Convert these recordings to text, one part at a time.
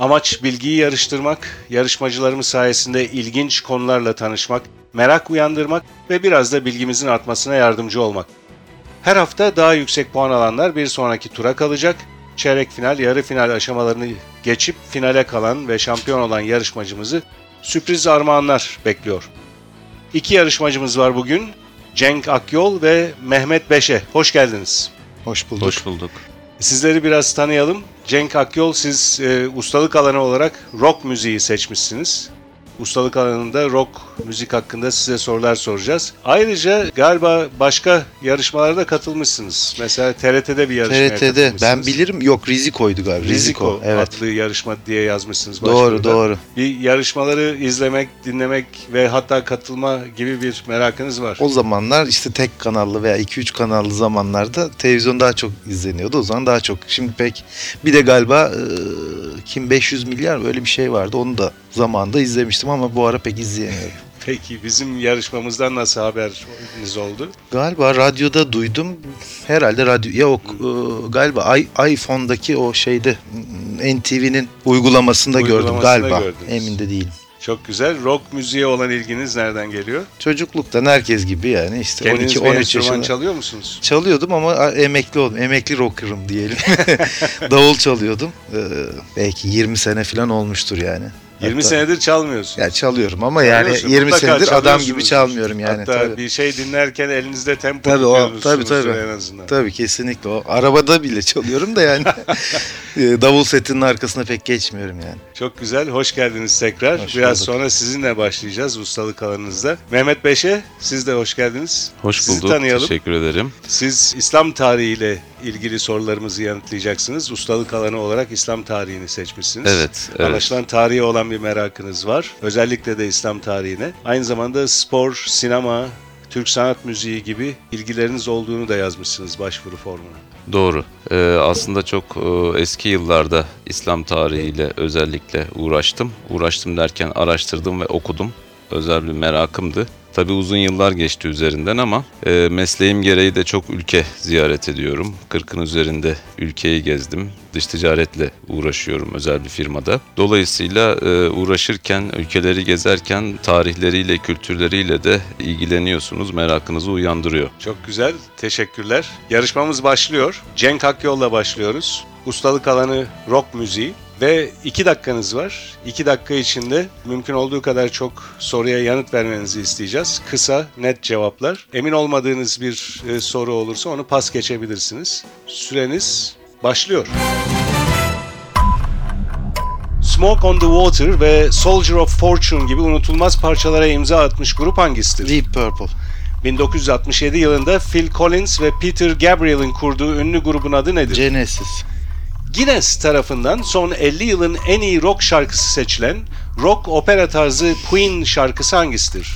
Amaç bilgiyi yarıştırmak, yarışmacılarımız sayesinde ilginç konularla tanışmak, merak uyandırmak ve biraz da bilgimizin artmasına yardımcı olmak. Her hafta daha yüksek puan alanlar bir sonraki tura kalacak. Çeyrek final, yarı final aşamalarını geçip finale kalan ve şampiyon olan yarışmacımızı sürpriz armağanlar bekliyor. İki yarışmacımız var bugün. Cenk Akyol ve Mehmet Beşe. Hoş geldiniz. Hoş bulduk. Hoş bulduk. Sizleri biraz tanıyalım. Cenk Akyol siz e, ustalık alanı olarak rock müziği seçmişsiniz. Ustalık alanında rock müzik hakkında size sorular soracağız. Ayrıca galiba başka yarışmalarda katılmışsınız. Mesela TRT'de bir yarışmaya TRT'de ben bilirim yok Riziko'ydu galiba. Riziko, evet. adlı yarışma diye yazmışsınız Doğru doğru. Bir yarışmaları izlemek, dinlemek ve hatta katılma gibi bir merakınız var. O zamanlar işte tek kanallı veya 2-3 kanallı zamanlarda televizyon daha çok izleniyordu. O zaman daha çok. Şimdi pek bir de galiba e, kim 500 milyar öyle bir şey vardı. Onu da zamanında izlemiştim ama bu ara pek izleyemiyorum. Peki bizim yarışmamızdan nasıl haberiniz oldu? Galiba radyoda duydum. Herhalde radyo o e, galiba i- iPhone'daki o şeyde NTV'nin uygulamasında, gördüm Uygulamasında galiba. gördünüz. Emin de değilim. Çok güzel. Rock müziğe olan ilginiz nereden geliyor? Çocukluktan herkes gibi yani işte Kendiniz bir 12-13 enstrüman yaşında. çalıyor musunuz? Çalıyordum ama emekli oldum. Emekli rocker'ım diyelim. Davul çalıyordum. Ee, belki 20 sene falan olmuştur yani. 20 Hatta- senedir çalmıyorsun. Ya çalıyorum ama yani Çalıyorsun, 20 mutlaka senedir adam çalıyorsunuz. gibi çalmıyorum yani. Hatta tabii. bir şey dinlerken elinizde tempo Tabii o tabii tabii. en azından. Tabii kesinlikle o. Arabada bile çalıyorum da yani. Ee, Davul setinin arkasına pek geçmiyorum yani. Çok güzel. Hoş geldiniz tekrar. Hoş Biraz bulduk. sonra sizinle başlayacağız ustalık alanınızda. Mehmet Beşe siz de hoş geldiniz. Hoş Sizi bulduk. tanıyalım. Teşekkür ederim. Siz İslam tarihiyle ilgili sorularımızı yanıtlayacaksınız. Ustalık alanı olarak İslam tarihini seçmişsiniz. Evet, evet. Anlaşılan tarihe olan bir merakınız var. Özellikle de İslam tarihine. Aynı zamanda spor, sinema, Türk sanat müziği gibi ilgileriniz olduğunu da yazmışsınız başvuru formuna. Doğru. Ee, aslında çok e, eski yıllarda İslam tarihiyle özellikle uğraştım. Uğraştım derken araştırdım ve okudum. Özel bir merakımdı. Tabii uzun yıllar geçti üzerinden ama e, mesleğim gereği de çok ülke ziyaret ediyorum. 40'ın üzerinde ülkeyi gezdim. Dış ticaretle uğraşıyorum özel bir firmada. Dolayısıyla e, uğraşırken, ülkeleri gezerken tarihleriyle, kültürleriyle de ilgileniyorsunuz. Merakınızı uyandırıyor. Çok güzel, teşekkürler. Yarışmamız başlıyor. Cenk Akyol'la başlıyoruz. Ustalık alanı rock müziği ve iki dakikanız var. İki dakika içinde mümkün olduğu kadar çok soruya yanıt vermenizi isteyeceğiz. Kısa, net cevaplar. Emin olmadığınız bir e, soru olursa onu pas geçebilirsiniz. Süreniz başlıyor. Smoke on the Water ve Soldier of Fortune gibi unutulmaz parçalara imza atmış grup hangisidir? Deep Purple. 1967 yılında Phil Collins ve Peter Gabriel'in kurduğu ünlü grubun adı nedir? Genesis. Guinness tarafından son 50 yılın en iyi rock şarkısı seçilen rock opera tarzı Queen şarkısı hangisidir?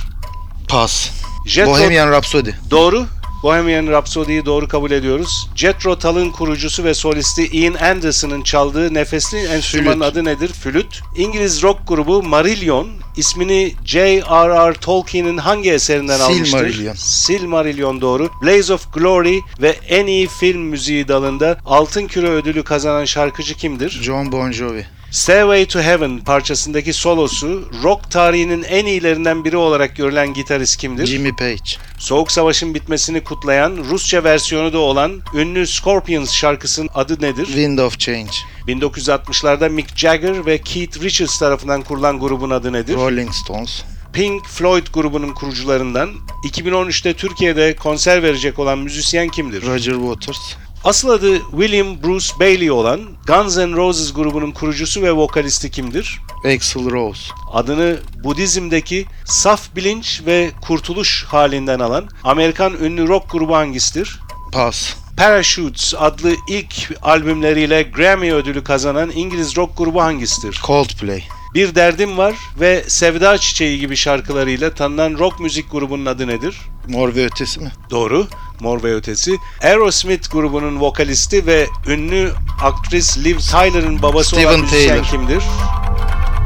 Pass. Jethro- Bohemian Rhapsody. Doğru. Bohemian Rhapsody'yi doğru kabul ediyoruz. Jethro Tull'ın kurucusu ve solisti Ian Anderson'ın çaldığı nefesli enstrümanın Flüt. adı nedir? Flüt. İngiliz rock grubu Marillion ismini J.R.R. Tolkien'in hangi eserinden almıştır? Silmarillion. Silmarillion doğru. Blaze of Glory ve en iyi film müziği dalında Altın Küre ödülü kazanan şarkıcı kimdir? John Bon Jovi. Stairway to Heaven parçasındaki solosu rock tarihinin en iyilerinden biri olarak görülen gitarist kimdir? Jimmy Page. Soğuk Savaş'ın bitmesini kutlayan Rusça versiyonu da olan ünlü Scorpions şarkısının adı nedir? Wind of Change. 1960'larda Mick Jagger ve Keith Richards tarafından kurulan grubun adı nedir? Rolling Stones. Pink Floyd grubunun kurucularından 2013'te Türkiye'de konser verecek olan müzisyen kimdir? Roger Waters. Asıl adı William Bruce Bailey olan Guns N' Roses grubunun kurucusu ve vokalisti kimdir? Axl Rose. Adını Budizm'deki saf bilinç ve kurtuluş halinden alan Amerikan ünlü rock grubu hangisidir? Pass. Parachutes adlı ilk albümleriyle Grammy ödülü kazanan İngiliz rock grubu hangisidir? Coldplay. Bir Derdim Var ve Sevda Çiçeği gibi şarkılarıyla tanınan rock müzik grubunun adı nedir? Mor ve ötesi mi? Doğru. Mor ve Ötesi. Aerosmith grubunun vokalisti ve ünlü aktris Liv Tyler'ın babası olan Steven müzisyen Taylor. kimdir?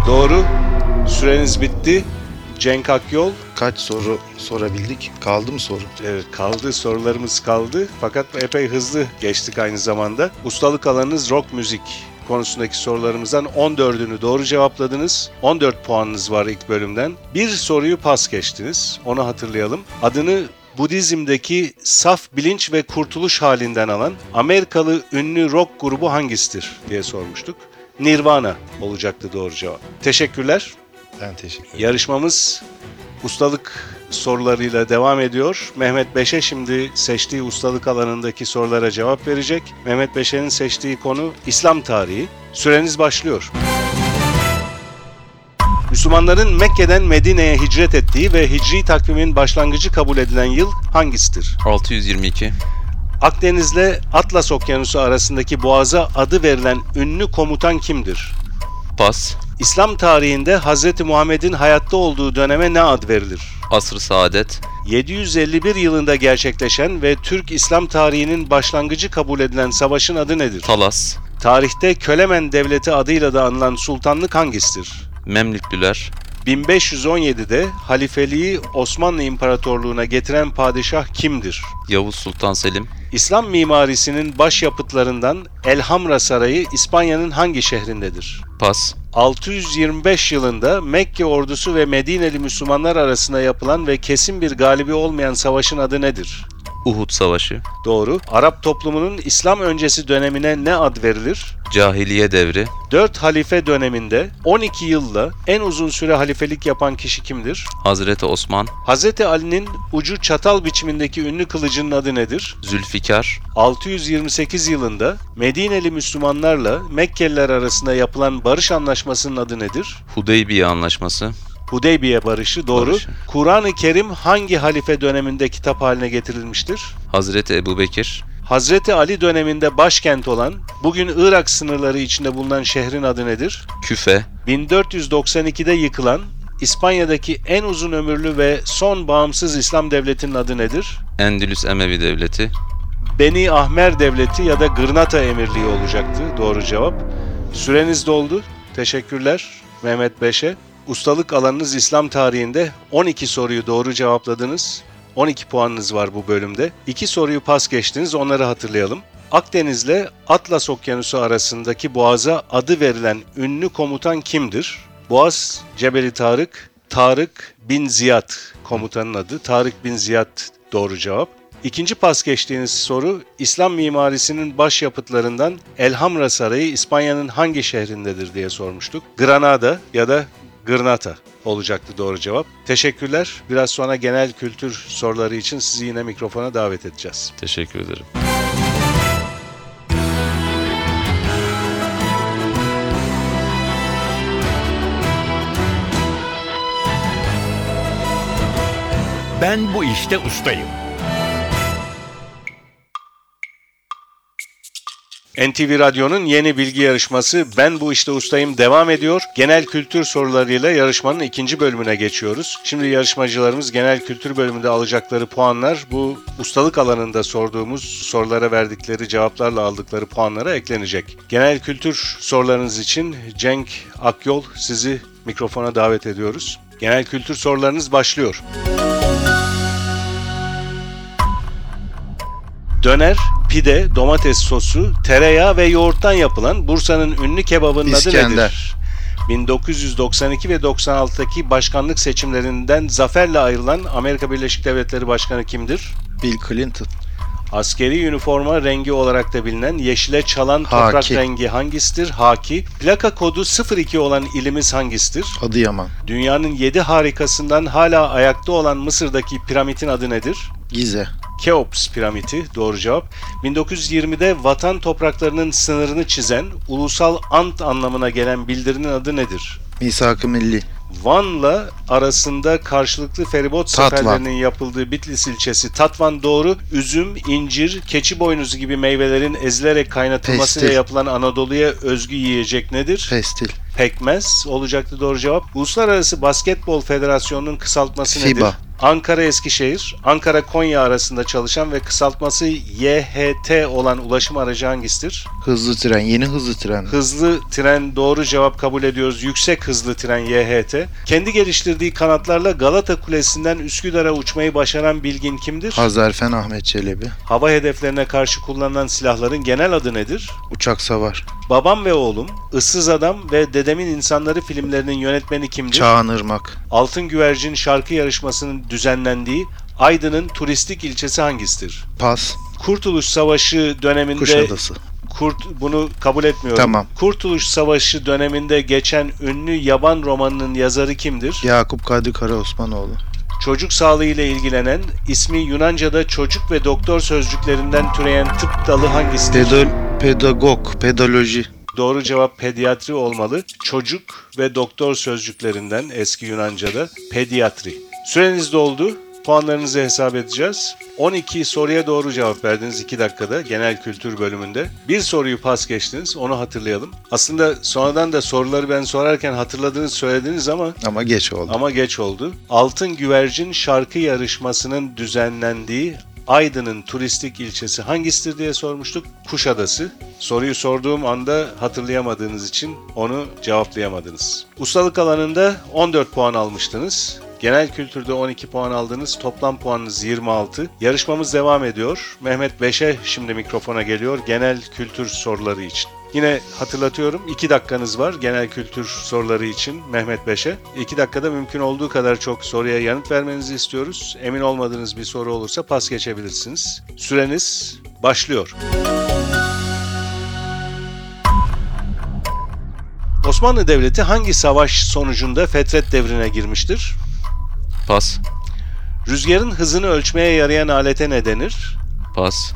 Doğru. Süreniz bitti. Cenk Akyol. Kaç soru sorabildik? Kaldı mı soru? Evet, kaldı sorularımız kaldı fakat epey hızlı geçtik aynı zamanda. Ustalık alanınız rock müzik konusundaki sorularımızdan 14'ünü doğru cevapladınız. 14 puanınız var ilk bölümden. Bir soruyu pas geçtiniz. Onu hatırlayalım. Adını Budizm'deki saf bilinç ve kurtuluş halinden alan Amerikalı ünlü rock grubu hangisidir diye sormuştuk. Nirvana olacaktı doğru cevap. Teşekkürler. Ben teşekkür ederim. Yarışmamız ustalık sorularıyla devam ediyor. Mehmet Beşe şimdi seçtiği ustalık alanındaki sorulara cevap verecek. Mehmet Beşe'nin seçtiği konu İslam tarihi. Süreniz başlıyor. Müslümanların Mekke'den Medine'ye hicret ettiği ve hicri takvimin başlangıcı kabul edilen yıl hangisidir? 622. Akdeniz'le Atlas Okyanusu arasındaki boğaza adı verilen ünlü komutan kimdir? Pas. İslam tarihinde Hz. Muhammed'in hayatta olduğu döneme ne ad verilir? Asr-ı Saadet. 751 yılında gerçekleşen ve Türk İslam tarihinin başlangıcı kabul edilen savaşın adı nedir? Talas. Tarihte Kölemen Devleti adıyla da anılan sultanlık hangisidir? Memlüklüler. 1517'de halifeliği Osmanlı İmparatorluğu'na getiren padişah kimdir? Yavuz Sultan Selim. İslam mimarisinin başyapıtlarından Elhamra Sarayı İspanya'nın hangi şehrindedir? Pas. 625 yılında Mekke ordusu ve Medineli Müslümanlar arasında yapılan ve kesin bir galibi olmayan savaşın adı nedir? Uhud Savaşı. Doğru. Arap toplumunun İslam öncesi dönemine ne ad verilir? Cahiliye devri. 4 halife döneminde 12 yılla en uzun süre halifelik yapan kişi kimdir? Hazreti Osman. Hz. Ali'nin ucu çatal biçimindeki ünlü kılıcının adı nedir? Zülfikar. 628 yılında Medineli Müslümanlarla Mekkeliler arasında yapılan barış anlaşmasının adı nedir? Hudeybiye Anlaşması. Hudeybiye Barışı doğru. Barışı. Kur'an-ı Kerim hangi halife döneminde kitap haline getirilmiştir? Hazreti Ebubekir. Hazreti Ali döneminde başkent olan, bugün Irak sınırları içinde bulunan şehrin adı nedir? Küfe. 1492'de yıkılan, İspanya'daki en uzun ömürlü ve son bağımsız İslam devletinin adı nedir? Endülüs Emevi Devleti. Beni Ahmer Devleti ya da Gırnata Emirliği olacaktı doğru cevap. Süreniz doldu. Teşekkürler Mehmet Beşe. Ustalık alanınız İslam tarihinde 12 soruyu doğru cevapladınız. 12 puanınız var bu bölümde. 2 soruyu pas geçtiniz onları hatırlayalım. Akdeniz'le Atlas Okyanusu arasındaki boğaza adı verilen ünlü komutan kimdir? Boğaz Cebeli Tarık, Tarık bin Ziyad komutanın adı. Tarık bin Ziyad doğru cevap. İkinci pas geçtiğiniz soru İslam mimarisinin başyapıtlarından Elhamra Sarayı İspanya'nın hangi şehrindedir diye sormuştuk. Granada ya da Gırnata olacaktı doğru cevap. Teşekkürler. Biraz sonra genel kültür soruları için sizi yine mikrofona davet edeceğiz. Teşekkür ederim. Ben bu işte ustayım. NTV Radyo'nun yeni bilgi yarışması Ben Bu İşte Ustayım devam ediyor. Genel kültür sorularıyla yarışmanın ikinci bölümüne geçiyoruz. Şimdi yarışmacılarımız genel kültür bölümünde alacakları puanlar bu ustalık alanında sorduğumuz sorulara verdikleri cevaplarla aldıkları puanlara eklenecek. Genel kültür sorularınız için Cenk Akyol sizi mikrofona davet ediyoruz. Genel kültür sorularınız başlıyor. Döner, pide, domates sosu, tereyağı ve yoğurttan yapılan Bursa'nın ünlü kebabının adı İskender. nedir? 1992 ve 96'daki başkanlık seçimlerinden zaferle ayrılan Amerika Birleşik Devletleri Başkanı kimdir? Bill Clinton. Askeri üniforma rengi olarak da bilinen yeşile çalan toprak Haki. rengi hangisidir? Haki. Plaka kodu 02 olan ilimiz hangisidir? Adıyaman. Dünyanın 7 harikasından hala ayakta olan Mısır'daki piramidin adı nedir? Gize. Keops piramidi doğru cevap. 1920'de vatan topraklarının sınırını çizen ulusal ant anlamına gelen bildirinin adı nedir? Misak-ı Milli. Van'la arasında karşılıklı feribot Tatvan. seferlerinin yapıldığı Bitlis ilçesi Tatvan doğru üzüm, incir, keçi boynuzu gibi meyvelerin ezilerek kaynatılmasıyla Pestil. yapılan Anadolu'ya özgü yiyecek nedir? Pestil. Pekmez olacaktı doğru cevap. Uluslararası Basketbol Federasyonu'nun kısaltması FIBA. nedir? Ankara Eskişehir, Ankara Konya arasında çalışan ve kısaltması YHT olan ulaşım aracı hangisidir? Hızlı tren. Yeni hızlı tren. Hızlı tren doğru cevap kabul ediyoruz. Yüksek hızlı tren YHT. Kendi geliştirdiği kanatlarla Galata Kulesi'nden Üsküdar'a uçmayı başaran bilgin kimdir? Hazarfen Ahmet Çelebi. Hava hedeflerine karşı kullanılan silahların genel adı nedir? Uçak savar. Babam ve Oğlum, Issız Adam ve Dedemin İnsanları filmlerinin yönetmeni kimdir? Çağan Irmak. Altın Güvercin şarkı yarışmasının düzenlendiği Aydın'ın turistik ilçesi hangisidir? Pas. Kurtuluş Savaşı döneminde Kuşadası. Kurt bunu kabul etmiyorum. Tamam. Kurtuluş Savaşı döneminde geçen ünlü yaban romanının yazarı kimdir? Yakup Kadri Karaosmanoğlu. Çocuk sağlığı ile ilgilenen, ismi Yunanca'da çocuk ve doktor sözcüklerinden türeyen tıp dalı hangisidir? Pedol, pedagog. Pedoloji. Doğru cevap pediatri olmalı. Çocuk ve doktor sözcüklerinden eski Yunanca'da pediatri. Süreniz doldu. Puanlarınızı hesap edeceğiz. 12 soruya doğru cevap verdiniz 2 dakikada genel kültür bölümünde. Bir soruyu pas geçtiniz onu hatırlayalım. Aslında sonradan da soruları ben sorarken hatırladığınız söylediniz ama Ama geç oldu. ama geç oldu. Altın Güvercin şarkı yarışmasının düzenlendiği Aydın'ın turistik ilçesi hangisidir diye sormuştuk. Kuşadası. Soruyu sorduğum anda hatırlayamadığınız için onu cevaplayamadınız. Ustalık alanında 14 puan almıştınız. Genel kültürde 12 puan aldınız. Toplam puanınız 26. Yarışmamız devam ediyor. Mehmet Beşe şimdi mikrofona geliyor genel kültür soruları için. Yine hatırlatıyorum 2 dakikanız var genel kültür soruları için Mehmet Beşe. 2 dakikada mümkün olduğu kadar çok soruya yanıt vermenizi istiyoruz. Emin olmadığınız bir soru olursa pas geçebilirsiniz. Süreniz başlıyor. Osmanlı Devleti hangi savaş sonucunda Fetret devrine girmiştir? Pas. Rüzgarın hızını ölçmeye yarayan alete ne denir? Pas.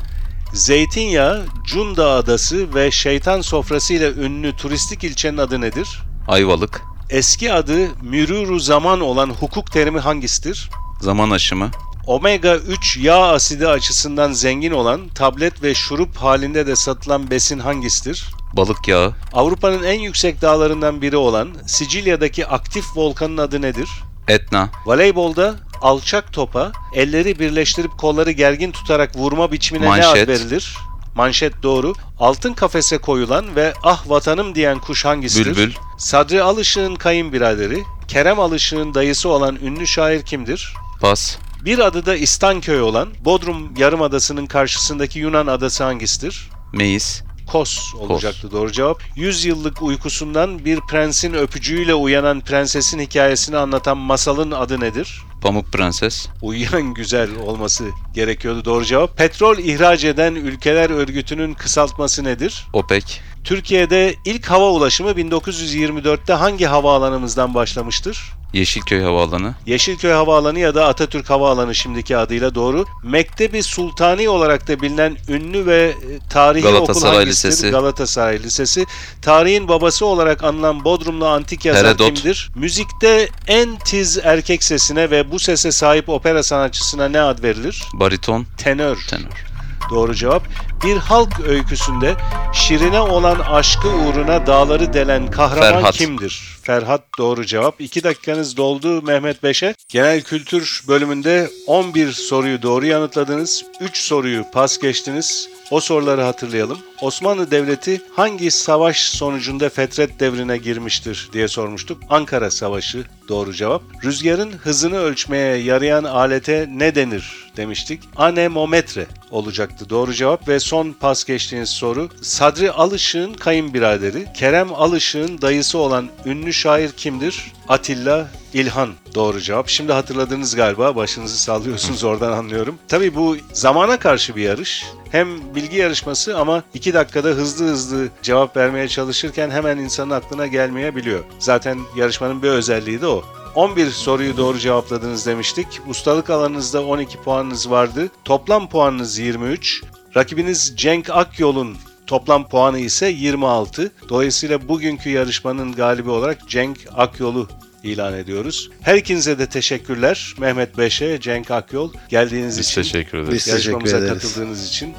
Zeytinyağı, Cunda Adası ve Şeytan Sofrası ile ünlü turistik ilçenin adı nedir? Ayvalık. Eski adı mürürü zaman olan hukuk terimi hangisidir? Zaman aşımı. Omega 3 yağ asidi açısından zengin olan tablet ve şurup halinde de satılan besin hangisidir? Balık yağı. Avrupa'nın en yüksek dağlarından biri olan Sicilya'daki aktif volkanın adı nedir? Etna. Voleybolda alçak topa elleri birleştirip kolları gergin tutarak vurma biçimine ne Manşet. ad verilir? Manşet doğru. Altın kafese koyulan ve ah vatanım diyen kuş hangisidir? Bülbül. Sadri Alışık'ın kayınbiraderi, Kerem Alışık'ın dayısı olan ünlü şair kimdir? Pas. Bir adı da İstanköy olan Bodrum Yarımadası'nın karşısındaki Yunan adası hangisidir? Meis. Kos olacaktı doğru cevap. 100 yıllık uykusundan bir prensin öpücüğüyle uyanan prensesin hikayesini anlatan masalın adı nedir? Pamuk Prenses. Uyuyan güzel olması gerekiyordu doğru cevap. Petrol ihraç eden ülkeler örgütünün kısaltması nedir? OPEC. Türkiye'de ilk hava ulaşımı 1924'te hangi havaalanımızdan başlamıştır? Yeşilköy Havaalanı. Yeşilköy Havaalanı ya da Atatürk Havaalanı şimdiki adıyla doğru. Mektebi Sultani olarak da bilinen ünlü ve e, tarihi Galatasaray okul hangisidir? Lisesi. Galatasaray Lisesi. Tarihin babası olarak anılan Bodrumlu antik yazar Herodot. kimdir? Müzikte en tiz erkek sesine ve bu sese sahip opera sanatçısına ne ad verilir? Bariton. Tenör. Tenor. Doğru cevap. Bir halk öyküsünde Şirine olan aşkı uğruna dağları delen kahraman Ferhat. kimdir? Ferhat doğru cevap. 2 dakikanız doldu Mehmet Beşe. Genel kültür bölümünde 11 soruyu doğru yanıtladınız. 3 soruyu pas geçtiniz. O soruları hatırlayalım. Osmanlı Devleti hangi savaş sonucunda Fetret devrine girmiştir diye sormuştuk. Ankara Savaşı doğru cevap. Rüzgarın hızını ölçmeye yarayan alete ne denir demiştik. Anemometre olacaktı doğru cevap ve son pas geçtiğiniz soru. Sadri Alışık'ın kayınbiraderi, Kerem Alışık'ın dayısı olan ünlü şair kimdir? Atilla İlhan doğru cevap. Şimdi hatırladınız galiba. Başınızı sallıyorsunuz oradan anlıyorum. Tabii bu zamana karşı bir yarış. Hem bilgi yarışması ama 2 dakikada hızlı hızlı cevap vermeye çalışırken hemen insanın aklına gelmeyebiliyor. Zaten yarışmanın bir özelliği de o. 11 soruyu doğru cevapladınız demiştik. Ustalık alanınızda 12 puanınız vardı. Toplam puanınız 23. Rakibiniz Cenk Akyol'un Toplam puanı ise 26. Dolayısıyla bugünkü yarışmanın galibi olarak Cenk Akyol'u ilan ediyoruz. Her ikinize de teşekkürler. Mehmet Beşe, Cenk Akyol geldiğiniz Biz için. teşekkür ederiz. Biz teşekkür yarışmamıza ederiz. katıldığınız için.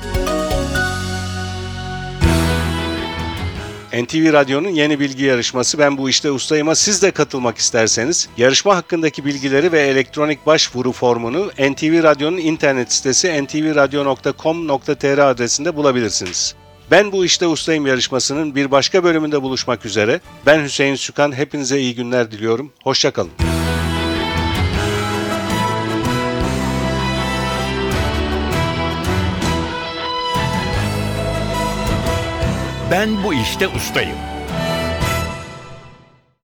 NTV Radyo'nun yeni bilgi yarışması Ben Bu İşte Ustayım'a siz de katılmak isterseniz yarışma hakkındaki bilgileri ve elektronik başvuru formunu NTV Radyo'nun internet sitesi ntvradio.com.tr adresinde bulabilirsiniz. Ben Bu İşte Ustayım yarışmasının bir başka bölümünde buluşmak üzere. Ben Hüseyin Sükan. Hepinize iyi günler diliyorum. Hoşçakalın. Ben bu işte ustayım.